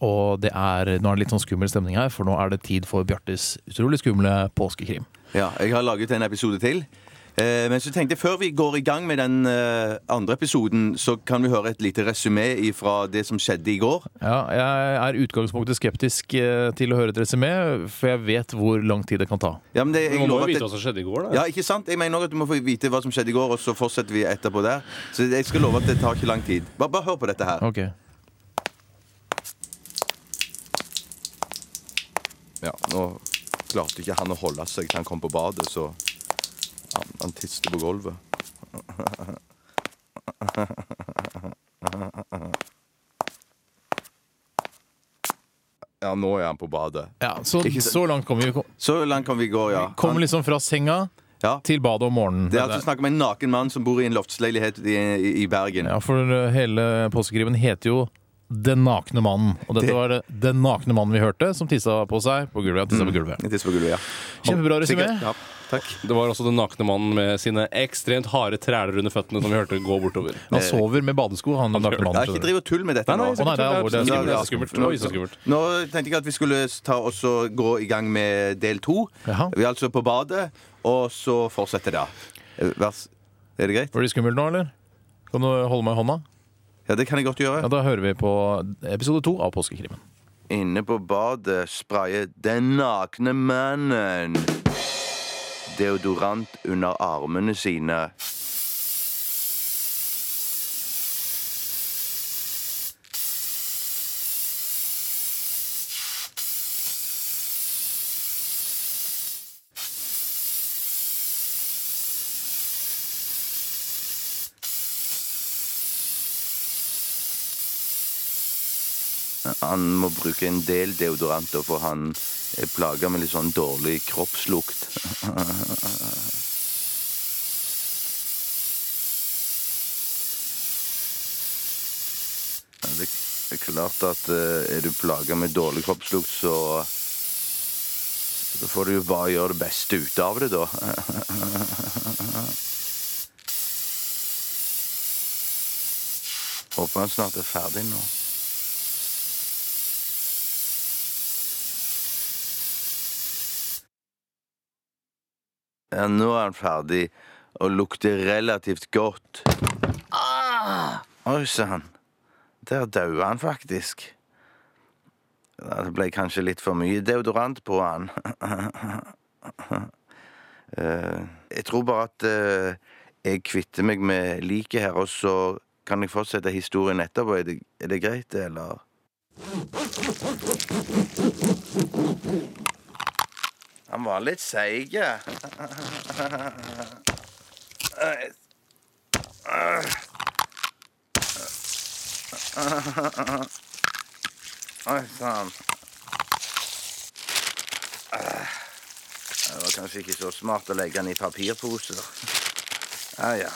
Og det er, nå er det litt sånn skummel stemning her, for nå er det tid for Bjartes utrolig skumle påskekrim. Ja, jeg har laget en episode til. Eh, men så tenkte jeg før vi går i gang med den eh, andre episoden, så kan vi høre et lite resymé fra det som skjedde i går. Ja, jeg er utgangspunktet skeptisk eh, til å høre et resymé, for jeg vet hvor lang tid det kan ta. Ja, men det, Du jeg må jo lover at vite det, hva som skjedde i går, da. ja, ikke sant? Jeg mener også at du må få vite hva som skjedde i går, og så fortsetter vi etterpå der. Så jeg skal love at det tar ikke lang tid. Bare, bare hør på dette her. Ok. Ja, nå klarte ikke han å holde seg til han kom på badet, så han, han tiste på gulvet. Ja, nå er han på badet. Ja, så, Ikke så langt kommer vi. Så langt kan vi gå, ja. Kommer Han, liksom fra senga ja. til badet om morgenen. Det er altså snakk om en naken mann som bor i en loftsleilighet i, i, i Bergen. Ja, for uh, hele påskekrimen heter jo Den nakne mannen. Og dette Det- var det, den nakne mannen vi hørte, som tissa på seg på gulvet. Tissa på gulvet. Mm. på gulvet, ja. Kjempebra resymé. Ja, takk. Det var også den nakne mannen med sine ekstremt harde træler under føttene som vi hørte gå bortover. Han sover med badesko, han nakne mannen. ikke driv og tull med dette nå. Nei, nei, skummelt. Er. Nå tenkte jeg at vi skulle ta også gå i gang med del to. Vi er altså på badet, og så fortsetter det. Eh, Vær Er det greit? Var det skummelt nå, eller? Kan du holde meg i hånda? Ja, det kan jeg godt gjøre. Ja, Da hører vi på episode to av Påskekrimen. Inne på badet sprayer den nakne mannen deodorant under armene sine. Han må bruke en del deodoranter, for han er plaga med litt sånn dårlig kroppslukt. Det er klart at eh, er du plaga med dårlig kroppslukt, så Da får du jo bare gjøre det beste ut av det, da. Håper han snart er ferdig nå. Ja, nå er han ferdig og lukter relativt godt. Ah! Oi sann. Der daua han faktisk. Det ble kanskje litt for mye deodorant på han. uh, jeg tror bare at uh, jeg kvitter meg med liket her, og så kan jeg fortsette historien etterpå. Er det, er det greit, eller? Var litt seig. Oi sann. Det var kanskje ikke så smart å legge den i papirposer. Ja, ja.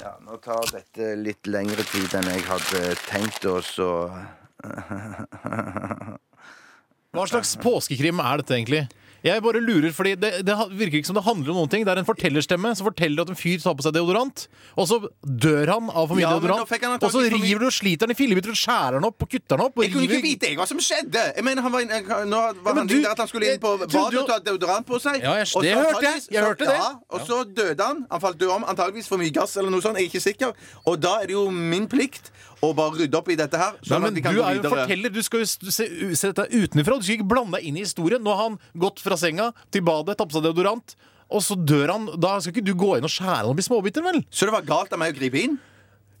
Ja, nå tar dette litt lengre tid enn jeg hadde tenkt, og så Hva slags påskekrim er dette egentlig? Jeg bare lurer, fordi det, det virker ikke som det handler om noen ting. Det er en fortellerstemme som forteller at en fyr tar på seg deodorant, og så dør han av for mye Ja, men da deodorant. fikk han Og så antakelig for mye- river du og sliter han i fillebiter og skjærer han opp og kutter han opp. Og Jeg kunne ikke river- vite jeg hva som skjedde! Jeg mener, han var, inn- nå var men han du- der at han skulle inn på du- badet du- og ta deodorant på seg. Ja, jeg- Og så det hørte jeg. antageligvis- Jeg hørte det. Ja, og så døde han. Han falt død om, antageligvis for mye gass eller noe sånt. Jeg er ikke sikker. Og da er det jo min plikt å bare rydde opp i dette her. Nei, Sånn men at vi kan du gå er jo en videre. forteller. Du skal jo se, se dette utenfra. Du skal ikke blande deg inn i historien. Nå har han gått fra senga til badet, tatt på seg deodorant, og så dør han. Da skal ikke du gå inn og skjære han opp i småbiter, vel? Så det var galt av meg å gripe inn?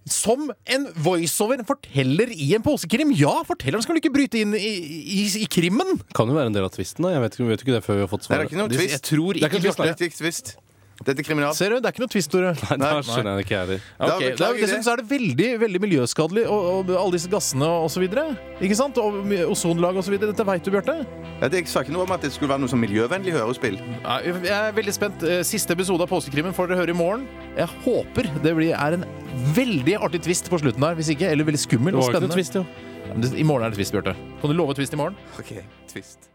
Som en voiceover, en forteller i en posekrim Ja, fortelleren skal vel ikke bryte inn i, i, i krimmen? Kan jo være en del av tvisten. da Jeg vet, ikke- vet ikke det før vi har fått Nei, det er svaret. ikke noe tvist. Jeg tror Det er ikke ikke. Bjarte. Er twist. Dette er kriminal. Ser du, det er ikke noe twist, Tore. Nei, da skjønner jeg det ikke jeg heller. Da ok. beklager Det er, dessuten så er det veldig veldig miljøskadelig, og, og alle disse gassene og så videre. Ikke sant? Og ozonlag og så videre. Dette veit du, Bjarte. Ja, det, jeg sa ikke noe om at det skulle være noe sånn miljøvennlig hørespill. Nei, Jeg er veldig spent. Eh, Siste episode av Påskekrimmen får dere høre i morgen. Jeg håper det blir, er en veldig artig twist på slutten der. Hvis ikke, eller veldig skummel Det og var ikke noe spennende. twist, jo. Ja, men det- I morgen er det twist, Bjarte. Kan du love twist i morgen? OK, twist.